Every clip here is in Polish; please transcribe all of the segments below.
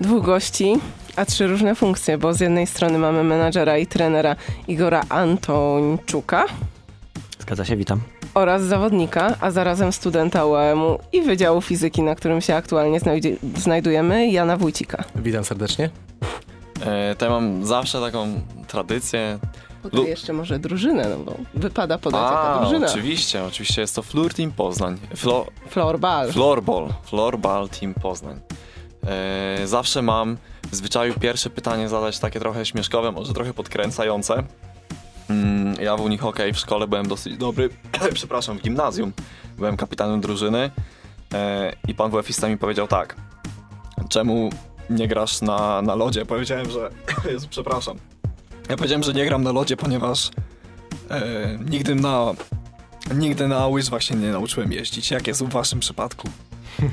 dwóch gości, a trzy różne funkcje, bo z jednej strony mamy menadżera i trenera Igora Antończuka. Zgadza się, witam. Oraz zawodnika, a zarazem studenta UAM-u i Wydziału Fizyki, na którym się aktualnie znajdujemy, Jana Wójcika. Witam serdecznie. E, to ja mam zawsze taką tradycję. Podaj jeszcze może drużynę, no bo wypada podać A, jaka drużyna. oczywiście, oczywiście jest to Flur Team Poznań. Flo Floorball. Floorball. Floorball Team Poznań. E, zawsze mam w zwyczaju pierwsze pytanie zadać takie trochę śmieszkowe, może trochę podkręcające. Mm, ja w unihokej w szkole byłem dosyć dobry, przepraszam, w gimnazjum. Byłem kapitanem drużyny e, i pan WF-ista mi powiedział tak, czemu nie grasz na, na lodzie? Powiedziałem, że, Jezu, przepraszam. Ja powiedziałem, że nie gram na lodzie, ponieważ e, nigdy na nigdy na łyżwach się nie nauczyłem jeździć. Jak jest w waszym przypadku?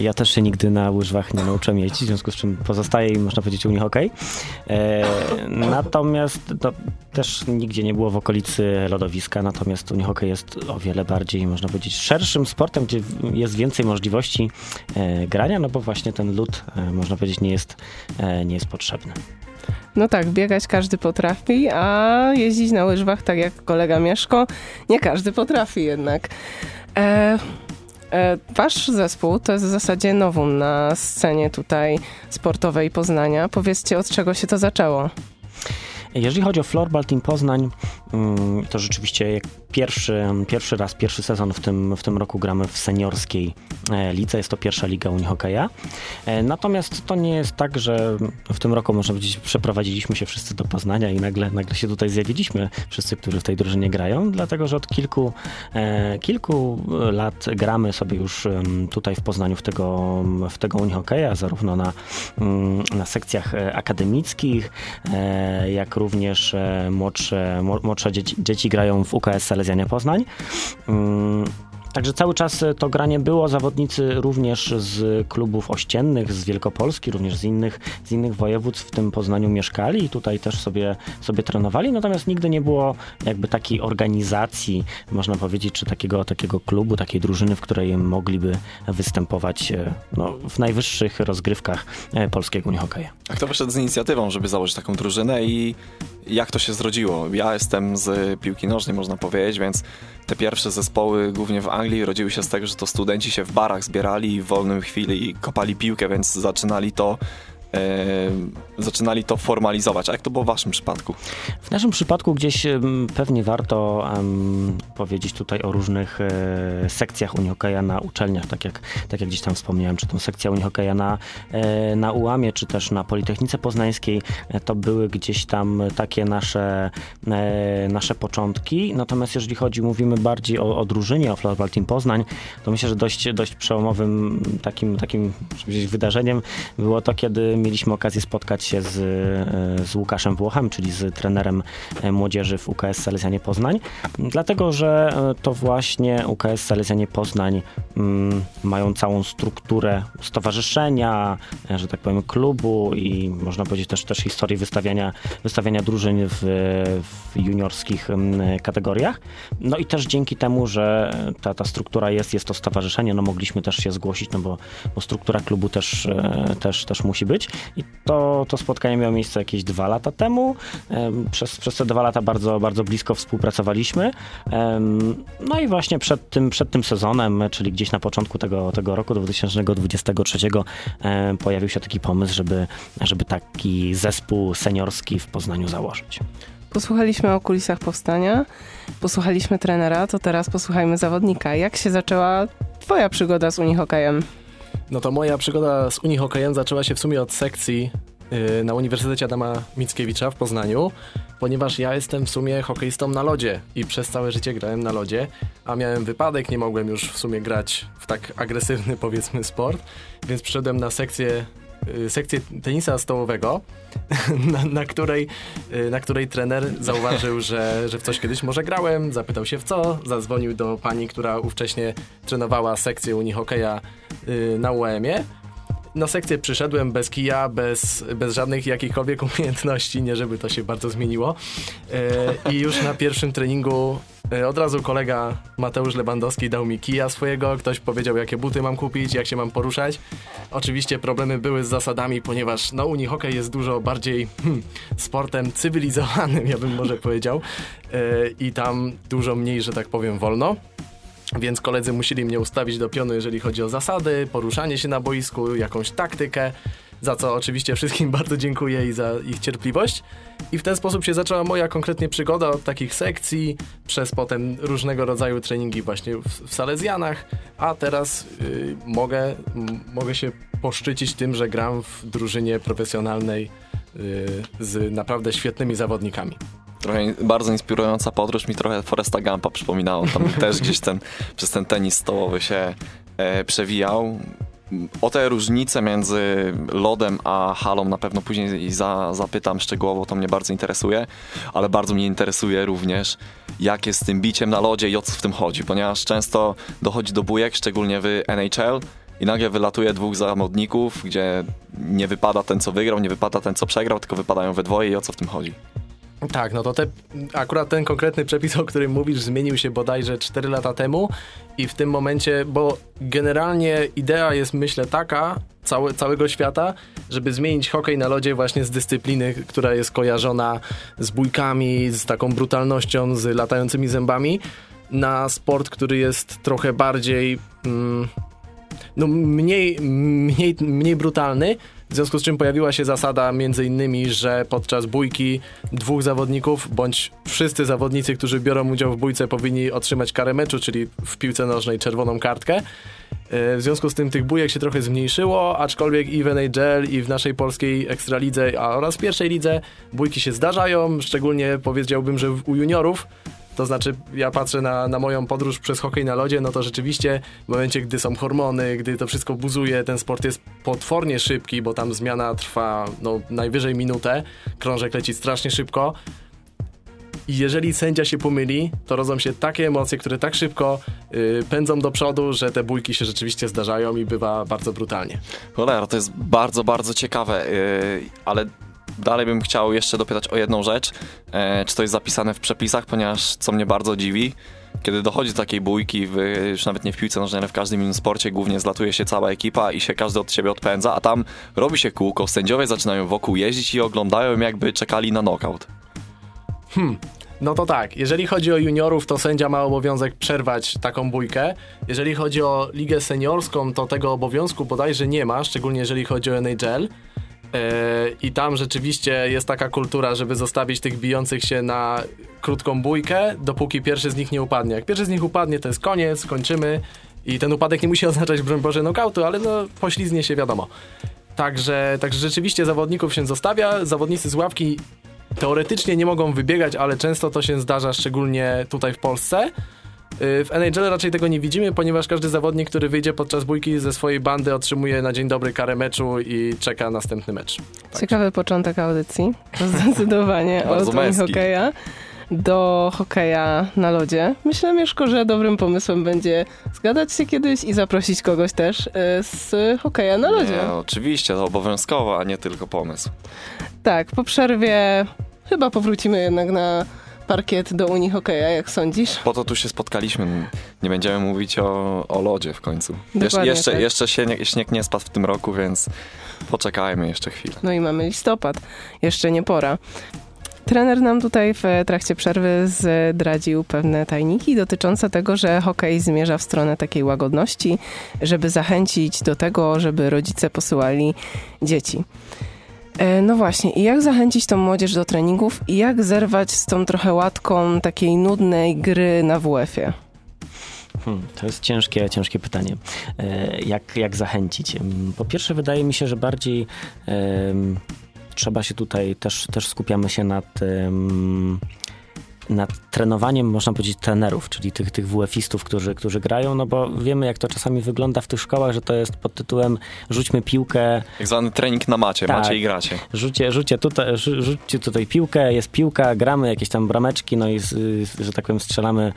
Ja też się nigdy na łyżwach nie nauczyłem jeździć, w związku z czym pozostaje im, można powiedzieć, u nich ok. E, natomiast to też nigdzie nie było w okolicy lodowiska, natomiast u nich ok jest o wiele bardziej, można powiedzieć, szerszym sportem, gdzie jest więcej możliwości e, grania, no bo właśnie ten lód, e, można powiedzieć, nie jest, e, nie jest potrzebny. No tak, biegać każdy potrafi, a jeździć na łyżwach, tak jak kolega Mieszko, nie każdy potrafi jednak. E, wasz zespół to jest w zasadzie nowum na scenie tutaj sportowej Poznania. Powiedzcie, od czego się to zaczęło? Jeżeli chodzi o Floorball Team Poznań, mm, to rzeczywiście pierwszy, pierwszy raz, pierwszy sezon w tym, w tym roku gramy w seniorskiej e, lidze. Jest to pierwsza liga Unihokeja. E, natomiast to nie jest tak, że w tym roku, można powiedzieć, przeprowadziliśmy się wszyscy do Poznania i nagle, nagle się tutaj zjawiliśmy, wszyscy, którzy w tej drużynie grają, dlatego że od kilku, e, kilku lat gramy sobie już tutaj w Poznaniu w tego, w tego Unihokeja, zarówno na, mm, na sekcjach akademickich, jak również młodsze, młodsze dzieci, dzieci grają w UKS Salezjanie Poznań. Mm, Także cały czas to granie było. Zawodnicy również z klubów ościennych, z Wielkopolski, również z innych, z innych województw w tym Poznaniu mieszkali i tutaj też sobie, sobie trenowali. Natomiast nigdy nie było jakby takiej organizacji, można powiedzieć, czy takiego, takiego klubu, takiej drużyny, w której mogliby występować e, no, w najwyższych rozgrywkach e, polskiego unihokeja. A kto wyszedł z inicjatywą, żeby założyć taką drużynę i jak to się zrodziło? Ja jestem z piłki nożnej, można powiedzieć, więc te pierwsze zespoły, głównie w Anglii, rodziły się z tego, że to studenci się w barach zbierali w wolnym chwili i kopali piłkę, więc zaczynali to zaczynali to formalizować. A jak to było w waszym przypadku? W naszym przypadku gdzieś pewnie warto um, powiedzieć tutaj o różnych e, sekcjach unihokeja na uczelniach, tak jak, tak jak gdzieś tam wspomniałem, czy tą sekcja unihokeja na, e, na czy też na Politechnice Poznańskiej. E, to były gdzieś tam takie nasze, e, nasze początki. Natomiast jeżeli chodzi, mówimy bardziej o, o drużynie, o Floorball Team Poznań, to myślę, że dość, dość przełomowym takim, takim wydarzeniem było to, kiedy mieliśmy okazję spotkać się z, e, z Łukaszem Włochem, czyli z trenerem e, młodzieży w UKS Salezjanie Poznań, dlatego że e, to właśnie UKS Salezjanie Poznań mm, mają całą strukturę stowarzyszenia, że tak powiem klubu i można powiedzieć też, też historię wystawiania, wystawiania drużyn w, w juniorskich mm, kategoriach. No i też dzięki temu, że ta, ta struktura jest, jest to stowarzyszenie, no mogliśmy też się zgłosić, no bo, bo struktura klubu też, też, też musi być. I to, to spotkanie miało miejsce jakieś dwa lata temu. Przez, przez te dwa lata bardzo, bardzo blisko współpracowaliśmy. No i właśnie przed tym, przed tym sezonem, czyli gdzieś na początku tego, tego roku 2023 pojawił się taki pomysł, żeby, żeby taki zespół seniorski w Poznaniu założyć. Posłuchaliśmy o kulisach powstania, posłuchaliśmy trenera, to teraz posłuchajmy zawodnika. Jak się zaczęła twoja przygoda z unihokejem? No to moja przygoda z unihokejem zaczęła się w sumie od sekcji yy, na Uniwersytecie Adama Mickiewicza w Poznaniu, ponieważ ja jestem w sumie hokeistą na lodzie i przez całe życie grałem na lodzie, a miałem wypadek, nie mogłem już w sumie grać w tak agresywny powiedzmy sport, więc przyszedłem na sekcję sekcję tenisa stołowego, na, na, której, y, na której trener zauważył, że, że w coś kiedyś może grałem, zapytał się w co, zadzwonił do pani, która ówcześnie trenowała sekcję unihokeja y, na UEM-ie na sekcję przyszedłem bez kija, bez, bez żadnych jakichkolwiek umiejętności, nie żeby to się bardzo zmieniło. E, I już na pierwszym treningu e, od razu kolega Mateusz Lebandowski dał mi kija swojego, ktoś powiedział jakie buty mam kupić, jak się mam poruszać. Oczywiście problemy były z zasadami, ponieważ no Unii hokej jest dużo bardziej hmm, sportem cywilizowanym, ja bym może powiedział. E, I tam dużo mniej, że tak powiem, wolno. Więc koledzy musieli mnie ustawić do pionu, jeżeli chodzi o zasady, poruszanie się na boisku, jakąś taktykę, za co oczywiście wszystkim bardzo dziękuję i za ich cierpliwość. I w ten sposób się zaczęła moja konkretnie przygoda od takich sekcji, przez potem różnego rodzaju treningi właśnie w, w Salezjanach, a teraz y, mogę, mogę się poszczycić tym, że gram w drużynie profesjonalnej y, z naprawdę świetnymi zawodnikami. Trochę bardzo inspirująca podróż mi trochę Foresta Gampa przypominało. Tam też gdzieś ten, przez ten tenis stołowy się e, przewijał. O te różnice między lodem a halą na pewno później za, zapytam szczegółowo, to mnie bardzo interesuje, ale bardzo mnie interesuje również, jak jest z tym biciem na lodzie i o co w tym chodzi, ponieważ często dochodzi do bujek, szczególnie w NHL, i nagle wylatuje dwóch zawodników, gdzie nie wypada ten, co wygrał, nie wypada ten, co przegrał, tylko wypadają we dwoje i o co w tym chodzi. Tak, no to te, akurat ten konkretny przepis, o którym mówisz, zmienił się bodajże 4 lata temu i w tym momencie, bo generalnie idea jest myślę taka całe, całego świata, żeby zmienić hokej na lodzie właśnie z dyscypliny, która jest kojarzona z bójkami, z taką brutalnością, z latającymi zębami, na sport, który jest trochę bardziej, mm, no mniej, mniej, mniej brutalny, w związku z czym pojawiła się zasada między innymi, że podczas bójki dwóch zawodników, bądź wszyscy zawodnicy, którzy biorą udział w bójce powinni otrzymać karę meczu, czyli w piłce nożnej czerwoną kartkę. E, w związku z tym tych bójek się trochę zmniejszyło, aczkolwiek i w NHL, i w naszej polskiej ekstralidze oraz pierwszej lidze bójki się zdarzają, szczególnie powiedziałbym, że u juniorów to znaczy, ja patrzę na, na moją podróż przez hokej na lodzie, no to rzeczywiście w momencie, gdy są hormony, gdy to wszystko buzuje, ten sport jest potwornie szybki, bo tam zmiana trwa no, najwyżej minutę, krążek leci strasznie szybko. I jeżeli sędzia się pomyli, to rodzą się takie emocje, które tak szybko yy, pędzą do przodu, że te bójki się rzeczywiście zdarzają i bywa bardzo brutalnie. Cholera, to jest bardzo, bardzo ciekawe, yy, ale dalej bym chciał jeszcze dopytać o jedną rzecz. E, czy to jest zapisane w przepisach, ponieważ co mnie bardzo dziwi, kiedy dochodzi do takiej bójki, w, już nawet nie w piłce nożnej, ale w każdym innym sporcie, głównie zlatuje się cała ekipa i się każdy od siebie odpędza, a tam robi się kółko, sędziowie zaczynają wokół jeździć i oglądają jakby czekali na knockout. Hmm, no to tak, jeżeli chodzi o juniorów, to sędzia ma obowiązek przerwać taką bójkę. Jeżeli chodzi o ligę seniorską, to tego obowiązku bodajże nie ma, szczególnie jeżeli chodzi o NHL. E, I tam rzeczywiście jest taka kultura, żeby zostawić tych bijących się na krótką bójkę, dopóki pierwszy z nich nie upadnie. Jak pierwszy z nich upadnie, to jest koniec, kończymy. I ten upadek nie musi oznaczać, broń Boże, nokautu, ale no się, wiadomo. Także, także rzeczywiście zawodników się zostawia. Zawodnicy z ławki teoretycznie nie mogą wybiegać, ale często to się zdarza, szczególnie tutaj w Polsce. Y, w NHL raczej tego nie widzimy, ponieważ każdy zawodnik, który wyjdzie podczas bójki ze swojej bandy otrzymuje na dzień dobry karę meczu i czeka następny mecz. Tak. Ciekawy początek audycji. To zdecydowanie od hokeja do hokeja na lodzie. Myślę, Mieszko, że dobrym pomysłem będzie zgadać się kiedyś i zaprosić kogoś też y, z hokeja na lodzie. Nie, oczywiście, to obowiązkowo, a nie tylko pomysł. Tak, po przerwie chyba powrócimy jednak na parkiet do Unii Hokeja, jak sądzisz? Po to tu się spotkaliśmy. Nie będziemy mówić o, o lodzie w końcu. Jesz, jeszcze tak. jeszcze śnieg, śnieg nie spadł w tym roku, więc poczekajmy jeszcze chwilę. No i mamy listopad. Jeszcze nie pora. Trener nam tutaj w trakcie przerwy zdradził pewne tajniki dotyczące tego, że hokej zmierza w stronę takiej łagodności, żeby zachęcić do tego, żeby rodzice posyłali dzieci. E, no właśnie, i jak zachęcić tą młodzież do treningów i jak zerwać z tą trochę łatką takiej nudnej gry na WF-ie? Hmm, to jest ciężkie, ciężkie pytanie. E, jak, jak zachęcić? Po pierwsze, wydaje mi się, że bardziej um, trzeba się tutaj też, też skupiamy się nad um, nad trenowaniem, można powiedzieć, trenerów, czyli tych, tych WF-istów, którzy, którzy grają, no bo wiemy, jak to czasami wygląda w tych szkołach, że to jest pod tytułem rzućmy piłkę. Tak zwany trening na macie, Tak. macie i gracie. Rzucie, rzucie tutaj, rzu- rzućcie tutaj piłkę, jest piłka, gramy jakieś tam brameczki, no i że tak powiem strzelamy,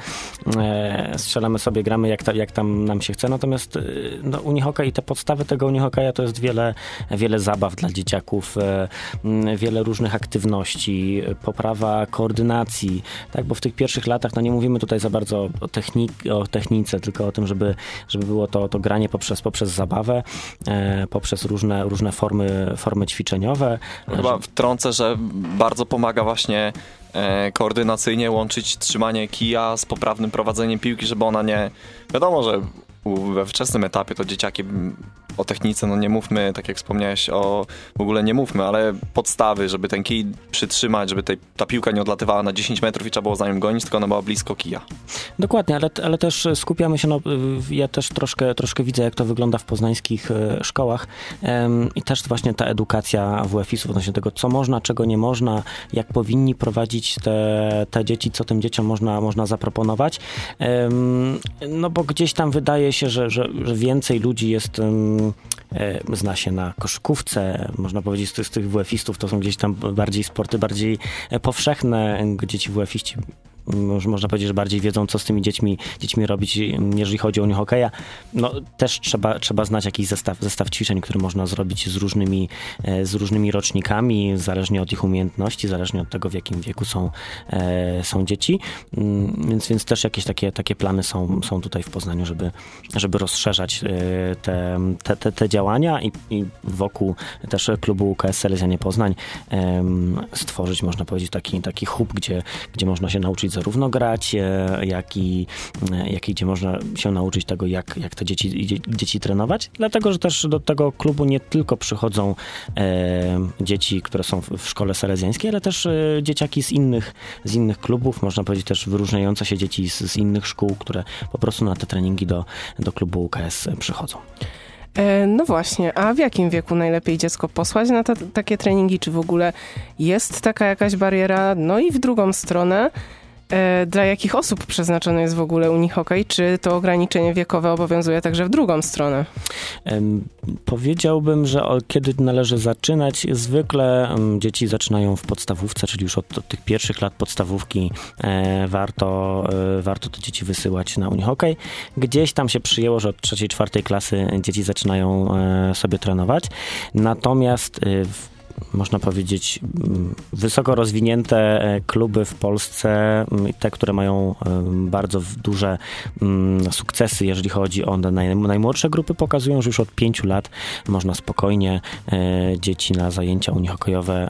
e, strzelamy sobie, gramy jak, ta, jak tam nam się chce. Natomiast e, no, unihockey i te podstawy tego unihokeja to jest wiele, wiele zabaw dla dzieciaków, e, wiele różnych aktywności, poprawa koordynacji, tak, bo w tych pierwszych latach, no nie mówimy tutaj za bardzo o, technik, o technice, tylko o tym, żeby, żeby było to, to granie poprzez, poprzez zabawę, e, poprzez różne, różne formy, formy ćwiczeniowe. Chyba wtrącę, że bardzo pomaga właśnie e, koordynacyjnie łączyć trzymanie kija z poprawnym prowadzeniem piłki, żeby ona nie... Wiadomo, że we wczesnym etapie to dzieciaki o technice, no nie mówmy, tak jak wspomniałeś, o w ogóle nie mówmy, ale podstawy, żeby ten kij przytrzymać, żeby tej, ta piłka nie odlatywała na 10 metrów i trzeba było za nią gonić, tylko ona była blisko kija. Dokładnie, ale, ale też skupiamy się, no, ja też troszkę, troszkę widzę, jak to wygląda w poznańskich e, szkołach i też właśnie ta edukacja WF-istów odnośnie tego, co można, czego nie można, jak powinni prowadzić te, te dzieci, co tym dzieciom można, można zaproponować. No bo gdzieś tam wydaje się, że, że, że więcej ludzi jest, zna się na koszykówce, można powiedzieć, z, tych- z WF-istów to są gdzieś tam bardziej sporty, bardziej e, powszechne, gdzie ci WF-iści można powiedzieć, że bardziej wiedzą, co z tymi dziećmi, dziećmi robić, jeżeli chodzi o hokeja. No też trzeba, trzeba znać jakiś zestaw, zestaw ćwiczeń, który można zrobić z różnymi, e, z różnymi rocznikami, zależnie od ich umiejętności, zależnie od tego, w jakim wieku są, e, są dzieci. Mm, Więc, więc też jakieś takie, takie plany są, są tutaj w Poznaniu, żeby, żeby rozszerzać e, te, te, te, te działania i, i wokół też klubu UKS Selezjanie Poznań stworzyć, można powiedzieć, taki, taki hub, gdzie, gdzie można się nauczyć zarówno grać, jak i, jak i gdzie można się nauczyć tego, jak, jak te dzieci, dzie- dzieci trenować. Dlatego, że też do tego klubu nie tylko przychodzą e, dzieci, które są w, szkole salezjańskiej, ale też e, dzieciaki z innych, z innych klubów, można powiedzieć też wyróżniające się dzieci z, z innych szkół, które po prostu na te treningi do, do klubu UKS przychodzą. E, No właśnie, a w jakim wieku najlepiej dziecko posłać na ta, takie treningi? Czy w ogóle jest taka jakaś bariera? No i w drugą stronę, dla jakich osób przeznaczony jest w ogóle unihokej? Czy to ograniczenie wiekowe obowiązuje także w drugą stronę? Powiedziałbym, że kiedy należy zaczynać, zwykle dzieci zaczynają w podstawówce, czyli już od, od tych pierwszych lat podstawówki e, warto, e, warto te dzieci wysyłać na unihokej. Gdzieś tam się przyjęło, że od trzeciej, czwartej klasy dzieci zaczynają e, sobie trenować. Natomiast e, w można powiedzieć, mm, wysoko rozwinięte e, kluby w Polsce, mm, te, które mają bardzo duże mm, sukcesy, jeżeli chodzi o naj, najmłodsze grupy, pokazują, że już od pięciu lat można spokojnie e, dzieci na zajęcia unihokejowe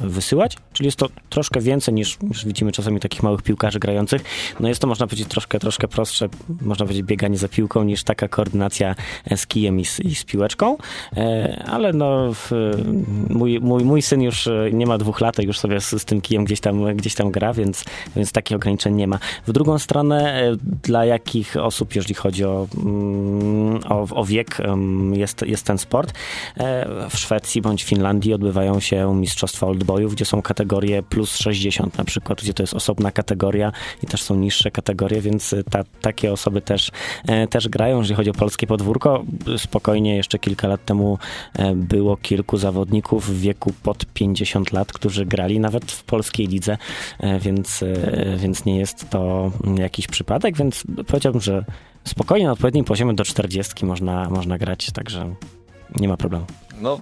wysyłać. Czyli jest to troszkę więcej niż, niż widzimy czasami takich małych piłkarzy grających. No jest to, można powiedzieć, troszkę, troszkę prostsze, można powiedzieć, bieganie za piłką niż taka koordynacja e, z kijem i z, i z piłeczką. Ale no, w, mój, mój, mój syn już e, nie ma dwóch lat, a już sobie z, z tym kijem gdzieś tam, gdzieś tam gra, więc, więc takich ograniczeń nie ma. W drugą stronę, e, dla jakich osób, jeżeli chodzi o, mm, o, o wiek, jest, jest ten sport. E, W Szwecji bądź Finlandii odbywają się mistrzostwa oldboyów, gdzie są kategorie plus 60 na przykład, gdzie to jest osobna kategoria i też są niższe kategorie, więc ta, takie osoby też, też grają. Jeżeli chodzi o polskie podwórko, spokojnie jeszcze kilka lat temu było kilku zawodników w wieku pod 50 lat, którzy grali nawet w polskiej lidze, e, więc, e, więc nie jest to jakiś przypadek, więc powiedziałbym, że spokojnie na odpowiednim poziomie do 40 można, można grać, także nie ma problemu. No,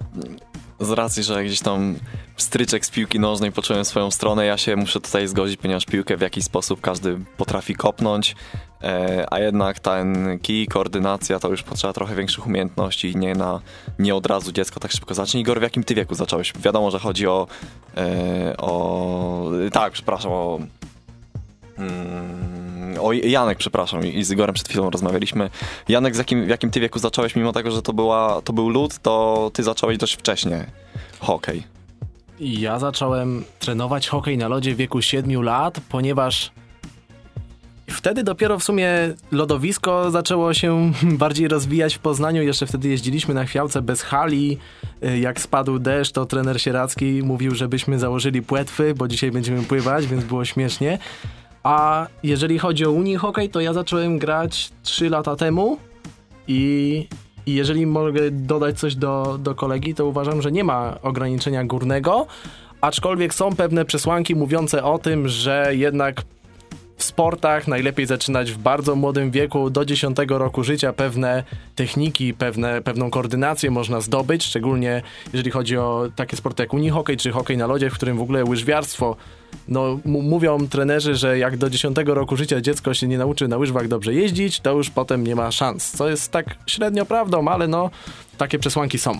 z racji, że gdzieś tam stryczek z piłki nożnej poczułem swoją stronę, ja się muszę tutaj zgodzić, ponieważ piłkę w jakiś sposób każdy potrafi kopnąć, e, a jednak ten kij, koordynacja to już potrzeba trochę większych umiejętności i nie, na, nie od razu dziecko tak szybko zacznie. Igor, w jakim ty wieku zacząłeś? Wiadomo, że chodzi o, e, o tak, przepraszam, o O, Janek, przepraszam, i z Igorem przed chwilą rozmawialiśmy. Janek, z jakim, w jakim ty wieku zacząłeś, mimo tego, że to, była, to był lód, to ty zacząłeś dość wcześnie hokej. Ja zacząłem trenować hokej na lodzie w wieku 7 lat, ponieważ wtedy dopiero w sumie lodowisko zaczęło się bardziej rozwijać w Poznaniu. Jeszcze wtedy jeździliśmy na chwiałce bez hali. Jak spadł deszcz, to trener Sieracki mówił, żebyśmy założyli płetwy, bo dzisiaj będziemy pływać, więc było śmiesznie. A jeżeli chodzi o Unii Hokej, to ja zacząłem grać 3 lata temu i, i jeżeli mogę dodać coś do, do kolegi, to uważam, że nie ma ograniczenia górnego, aczkolwiek są pewne przesłanki mówiące o tym, że jednak w sportach najlepiej zaczynać w bardzo młodym wieku, do 10 roku życia pewne techniki, pewne, pewną koordynację można zdobyć, szczególnie jeżeli chodzi o takie sporty jak unihokej czy hokej na lodzie, w którym w ogóle łyżwiarstwo no, mówią trenerzy, że jak do 10 roku życia dziecko się nie nauczy na łyżwach dobrze jeździć, to już potem nie ma szans. Co jest tak średnio prawdą, ale no, takie przesłanki są.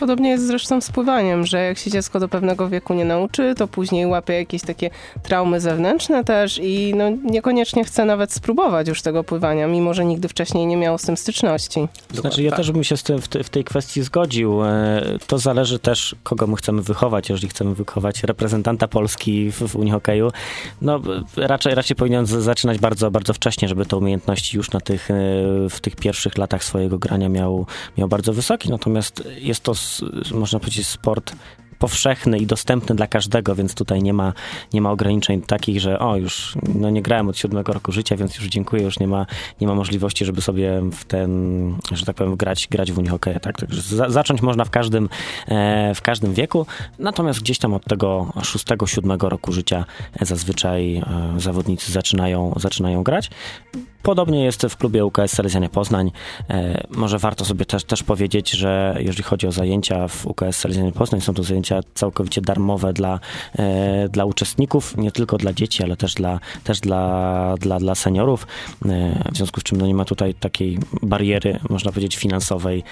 Podobnie jest zresztą z pływaniem, że jak się dziecko do pewnego wieku nie nauczy, to później łapie jakieś takie traumy zewnętrzne też i no, niekoniecznie chce nawet spróbować już tego pływania, mimo że nigdy wcześniej nie miało z tym styczności. Znaczy ja tak. też bym się z tym w, te, w tej kwestii zgodził. E, to zależy też, kogo my chcemy wychować. Jeżeli chcemy wychować reprezentanta Polski w, w Unii Hokeju, no raczej, raczej powinien zaczynać bardzo, bardzo wcześnie, żeby te umiejętności już na tych, e, w tych pierwszych latach swojego grania miał, miał bardzo wysoki. Natomiast jest to można powiedzieć, sport powszechny i dostępny dla każdego, więc tutaj nie ma, nie ma ograniczeń takich, że o, już no nie grałem od siódmego roku życia, więc już dziękuję, już nie ma, nie ma możliwości, żeby sobie w ten, że tak powiem, grać, grać w Unii Hokeja. Tak? Także za, zacząć można w każdym, e, w każdym wieku, natomiast gdzieś tam od tego szóstego, siódmego roku życia zazwyczaj e, zawodnicy zaczynają, zaczynają grać. Podobnie jest w klubie UKS Salezjanie Poznań. E, może warto sobie też, też powiedzieć, że jeżeli chodzi o zajęcia w UKS Salezjanie Poznań, są to zajęcia całkowicie darmowe dla, e, dla uczestników, nie tylko dla dzieci, ale też dla, też dla, dla, dla seniorów. E, w związku z czym no nie ma tutaj takiej bariery, można powiedzieć, finansowej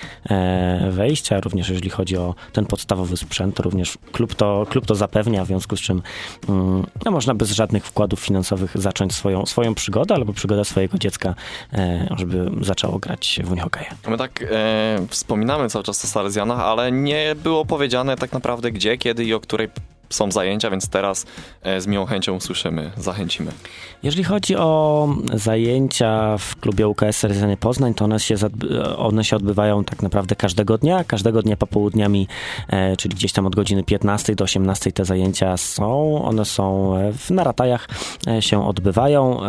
wejścia. Również jeżeli chodzi o ten podstawowy sprzęt, to również klub to, klub to zapewnia, w związku z czym mm, no, można bez żadnych wkładów finansowych zacząć swoją, swoją przygodę albo przygodę swojego dziecka, e, żeby zaczęło grać w unihokeja. My tak e, wspominamy cały czas o Salezjanach, ale nie było powiedziane tak naprawdę gdzie, kiedy i o której są zajęcia, więc teraz e, z miłą chęcią usłyszymy, zachęcimy. Jeżeli chodzi o zajęcia w klubie UKS Salezjanie Poznań, to one się, one się odbywają tak naprawdę każdego dnia, każdego dnia popołudniami, e, czyli gdzieś tam od godziny 15 do 18 te zajęcia są, one są w naratajach się odbywają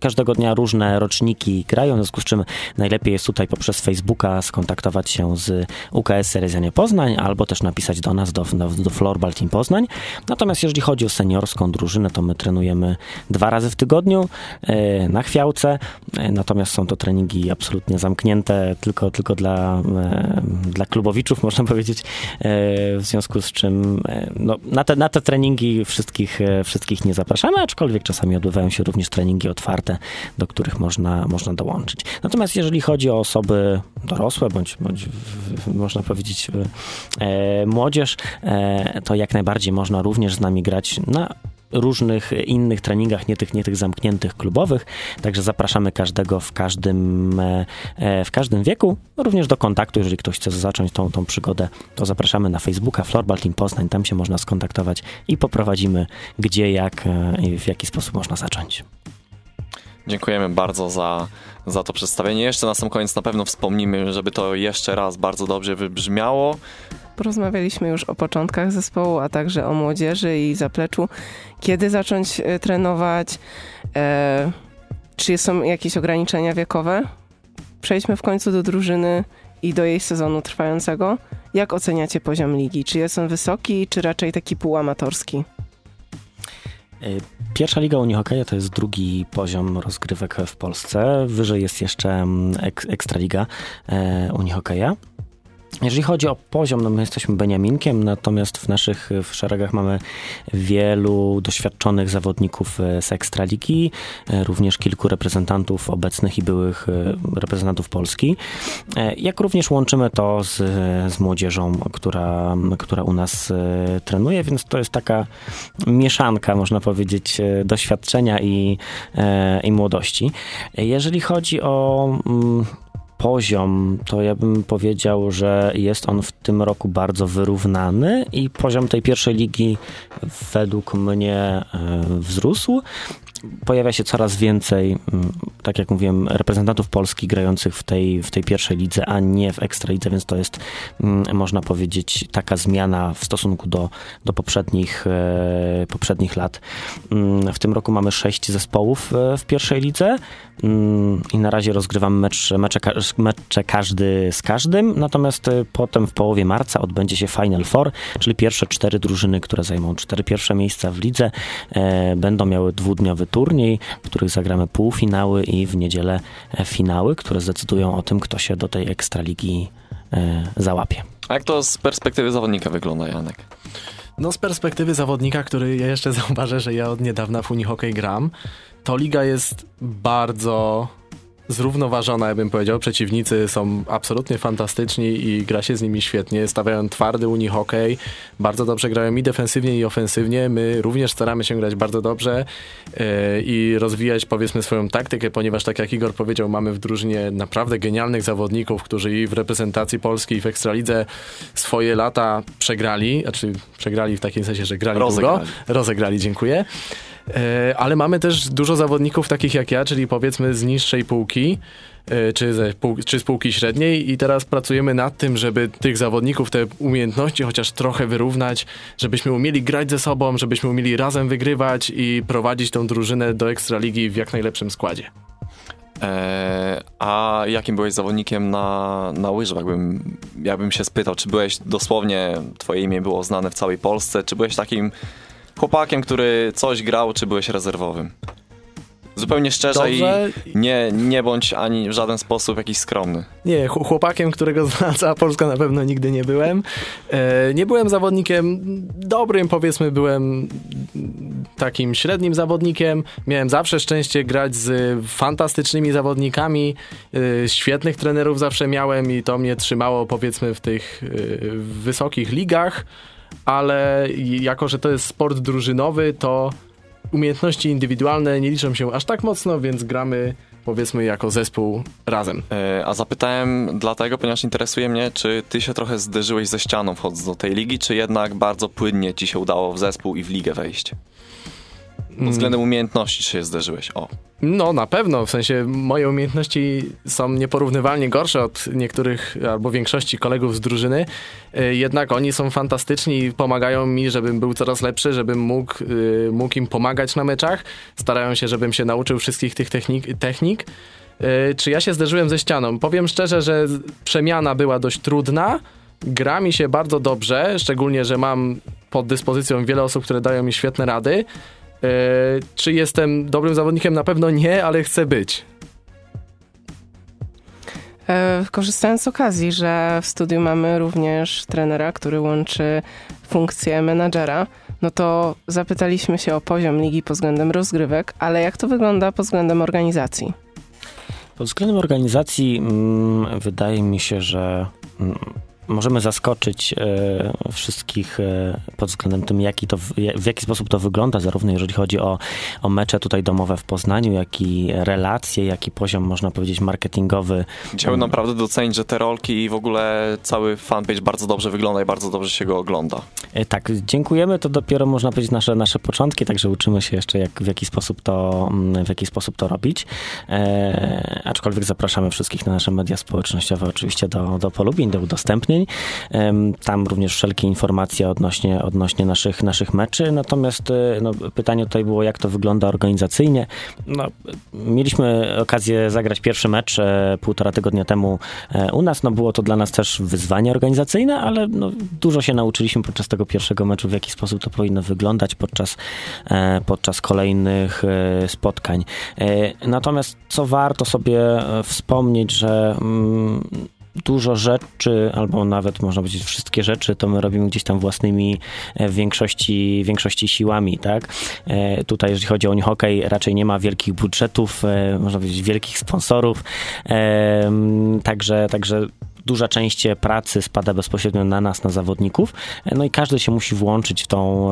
każdego dnia różne roczniki grają, w związku z czym najlepiej jest tutaj poprzez Facebooka skontaktować się z UKS Serezjanie Poznań albo też napisać do nas, do, do, do Florbal Team Poznań. Natomiast jeżeli chodzi o seniorską drużynę, to my trenujemy dwa razy w tygodniu e, na chwiałce, e, natomiast są to treningi absolutnie zamknięte tylko, tylko dla, e, dla klubowiczów, można powiedzieć, w związku z czym no, na, te, na te treningi wszystkich, wszystkich nie zapraszamy, aczkolwiek czasami odbywają się również treningi otwarte do których można, można dołączyć. Natomiast jeżeli chodzi o osoby dorosłe, bądź, bądź można powiedzieć e, młodzież, e, to jak najbardziej można również z nami grać na różnych innych treningach, nie tych, nie tych zamkniętych klubowych. Także zapraszamy każdego w każdym, e, e, w każdym wieku, również do kontaktu. Jeżeli ktoś chce zacząć tą, tą przygodę, to zapraszamy na Facebooka Florbal Team Poznań. Tam się można skontaktować i poprowadzimy gdzie, jak e, i w jaki sposób można zacząć. Dziękujemy bardzo za, za to przedstawienie. Jeszcze na sam koniec na pewno wspomnimy, żeby to jeszcze raz bardzo dobrze wybrzmiało. Porozmawialiśmy już o początkach zespołu, a także o młodzieży i zapleczu. Kiedy zacząć e, trenować? E, czy są jakieś ograniczenia wiekowe? Przejdźmy w końcu do drużyny i do jej sezonu trwającego. Jak oceniacie poziom ligi? Czy jest on wysoki, czy raczej taki półamatorski? E, pierwsza liga Unii Hokeja to jest drugi poziom rozgrywek w Polsce. Wyżej jest jeszcze mm, ek, Ekstraliga e, Unii Hokeja. Jeżeli chodzi o poziom, no my jesteśmy Beniaminkiem, natomiast w naszych w szeregach mamy wielu doświadczonych zawodników e, z Ekstraligi, e, również kilku reprezentantów obecnych i byłych e, reprezentantów Polski. Jak również łączymy to z, z młodzieżą, która, która u nas trenuje, więc to jest taka mieszanka, można powiedzieć, doświadczenia i, i młodości. Jeżeli chodzi o mm, poziom, to ja bym powiedział, że jest on w tym roku bardzo wyrównany i poziom tej pierwszej ligi według mnie e, wzrósł pojawia się coraz więcej, mm, tak jak mówiłem, reprezentantów Polski grających w tej, w tej pierwszej lidze, a nie w ekstralidze, więc to jest, mm, można powiedzieć, taka zmiana w stosunku do, do poprzednich, e, poprzednich lat. Mm, w tym roku mamy sześć zespołów e, w pierwszej lidze i na razie rozgrywamy mecz, mecze, mecze każdy z każdym, natomiast e, potem w połowie marca odbędzie się Final Four, czyli pierwsze cztery drużyny, które zajmą cztery pierwsze miejsca w lidze, będą miały dwudniowy turniej, w których zagramy półfinały i w niedzielę e, finały, które zdecydują o tym, kto się do tej ekstraligi e, załapie. A jak to z perspektywy zawodnika wygląda, Janek? No z perspektywy zawodnika, który ja jeszcze zauważę, że ja od niedawna w Unihokej gram, to liga jest bardzo zrównoważona, ja bym powiedział. Przeciwnicy są absolutnie fantastyczni i gra się z nimi świetnie. Stawiają twardy unihokej, bardzo dobrze grają i defensywnie, i ofensywnie. My również staramy się grać bardzo dobrze yy, i rozwijać powiedzmy swoją taktykę, ponieważ tak jak Igor powiedział, mamy w drużynie naprawdę genialnych zawodników, którzy i w reprezentacji Polski, i w Ekstralidze swoje lata przegrali, znaczy przegrali w takim sensie, że grali rozegrali. długo. Rozegrali, dziękuję. E, ale mamy też dużo zawodników takich jak ja, czyli powiedzmy z niższej półki, e, czy, ze, czy z półki średniej i teraz pracujemy nad tym, żeby tych zawodników, te umiejętności chociaż trochę wyrównać, żebyśmy umieli grać ze sobą, żebyśmy umieli razem wygrywać i prowadzić tą drużynę do Ekstraligi w jak najlepszym składzie. Eee, a jakim byłeś zawodnikiem na, na łyżwach? Bym, ja bym się spytał, czy byłeś dosłownie, twoje imię było znane w całej Polsce, czy byłeś takim chłopakiem, który coś grał, czy byłeś rezerwowym? Zupełnie szczerze Dobrze. i nie, nie bądź ani w żaden sposób jakiś skromny. Nie, chłopakiem, którego zna cała Polska na pewno nigdy nie byłem. E, nie byłem zawodnikiem dobrym, powiedzmy, byłem takim średnim zawodnikiem. Miałem zawsze szczęście grać z fantastycznymi zawodnikami, e, świetnych trenerów zawsze miałem i to mnie trzymało, powiedzmy, w tych e, wysokich ligach ale jako, że to jest sport drużynowy, to umiejętności indywidualne nie liczą się aż tak mocno, więc gramy powiedzmy jako zespół razem. E, a zapytałem dlatego, ponieważ interesuje mnie, czy ty się trochę zderzyłeś ze ścianą wchodząc do tej ligi, czy jednak bardzo płynnie ci się udało w zespół i w ligę wejść? Pod względem umiejętności się zderzyłeś? O. No, na pewno. W sensie moje umiejętności są nieporównywalnie gorsze od niektórych albo większości kolegów z drużyny. E, jednak oni są fantastyczni i pomagają mi, żebym był coraz lepszy, żebym mógł, e, mógł im pomagać na meczach. Starają się, żebym się nauczył wszystkich tych technik. technik. E, czy ja się zderzyłem ze ścianą? Powiem szczerze, że przemiana była dość trudna. Gra mi się bardzo dobrze, szczególnie, że mam pod dyspozycją wiele osób, które dają mi świetne rady. E, czy jestem dobrym zawodnikiem? Na pewno nie, ale chcę być. E, korzystając z okazji, że w studiu mamy również trenera, który łączy funkcję menadżera, no to zapytaliśmy się o poziom ligi pod względem rozgrywek, ale jak to wygląda pod względem organizacji? Pod względem organizacji mm, wydaje mi się, że mm, możemy zaskoczyć e, wszystkich e, pod względem tym, jaki to, w jaki sposób to wygląda, zarówno jeżeli chodzi o, o mecze tutaj domowe w Poznaniu, jak i relacje, jak i poziom, można powiedzieć, marketingowy. Chciałbym naprawdę docenić, że te rolki i w ogóle cały fanpage bardzo dobrze wygląda i bardzo dobrze się go ogląda. E, tak, dziękujemy. To dopiero, można powiedzieć, nasze, nasze początki, także uczymy się jeszcze, jak, w, jaki sposób to, mm, w jaki sposób to robić. Aczkolwiek zapraszamy wszystkich na nasze media społecznościowe, oczywiście do, do polubień, do udostępnień. Tam również wszelkie informacje odnośnie, odnośnie naszych, naszych meczy. Natomiast e, no, pytanie tutaj było, jak to wygląda organizacyjnie. No, mieliśmy okazję zagrać pierwszy mecz e, półtora tygodnia temu e, u nas. No, było to dla nas też wyzwanie organizacyjne, ale no, dużo się nauczyliśmy podczas tego pierwszego meczu, w jaki sposób to powinno wyglądać podczas, podczas kolejnych spotkań. Natomiast co warto sobie wspomnieć, że mm, dużo rzeczy, albo nawet można powiedzieć wszystkie rzeczy, to my robimy gdzieś tam własnymi e, w większości, większości siłami, tak? E, tutaj, jeżeli chodzi o hokej, raczej nie ma wielkich budżetów, e, można powiedzieć wielkich sponsorów, także, także duża część pracy spada bezpośrednio na nas, na zawodników, no i każdy się musi włączyć w, tą,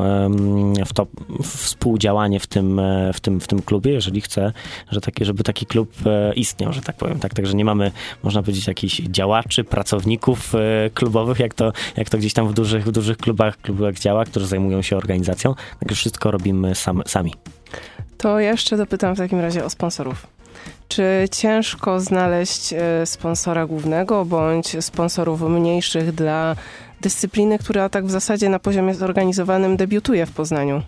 w to współdziałanie w tym, w tym, w tym klubie, jeżeli chce, że taki, żeby taki klub istniał, że tak powiem. Tak, także nie mamy, można powiedzieć, jakichś działaczy, pracowników klubowych, jak to, jak to gdzieś tam w dużych, w dużych klubach, klubach działa, którzy zajmują się organizacją. Także wszystko robimy sam, sami. To jeszcze dopytam w takim razie o sponsorów. Czy ciężko znaleźć e, sponsora głównego bądź sponsorów mniejszych dla dyscypliny, która tak w zasadzie na poziomie zorganizowanym debiutuje w Poznaniu?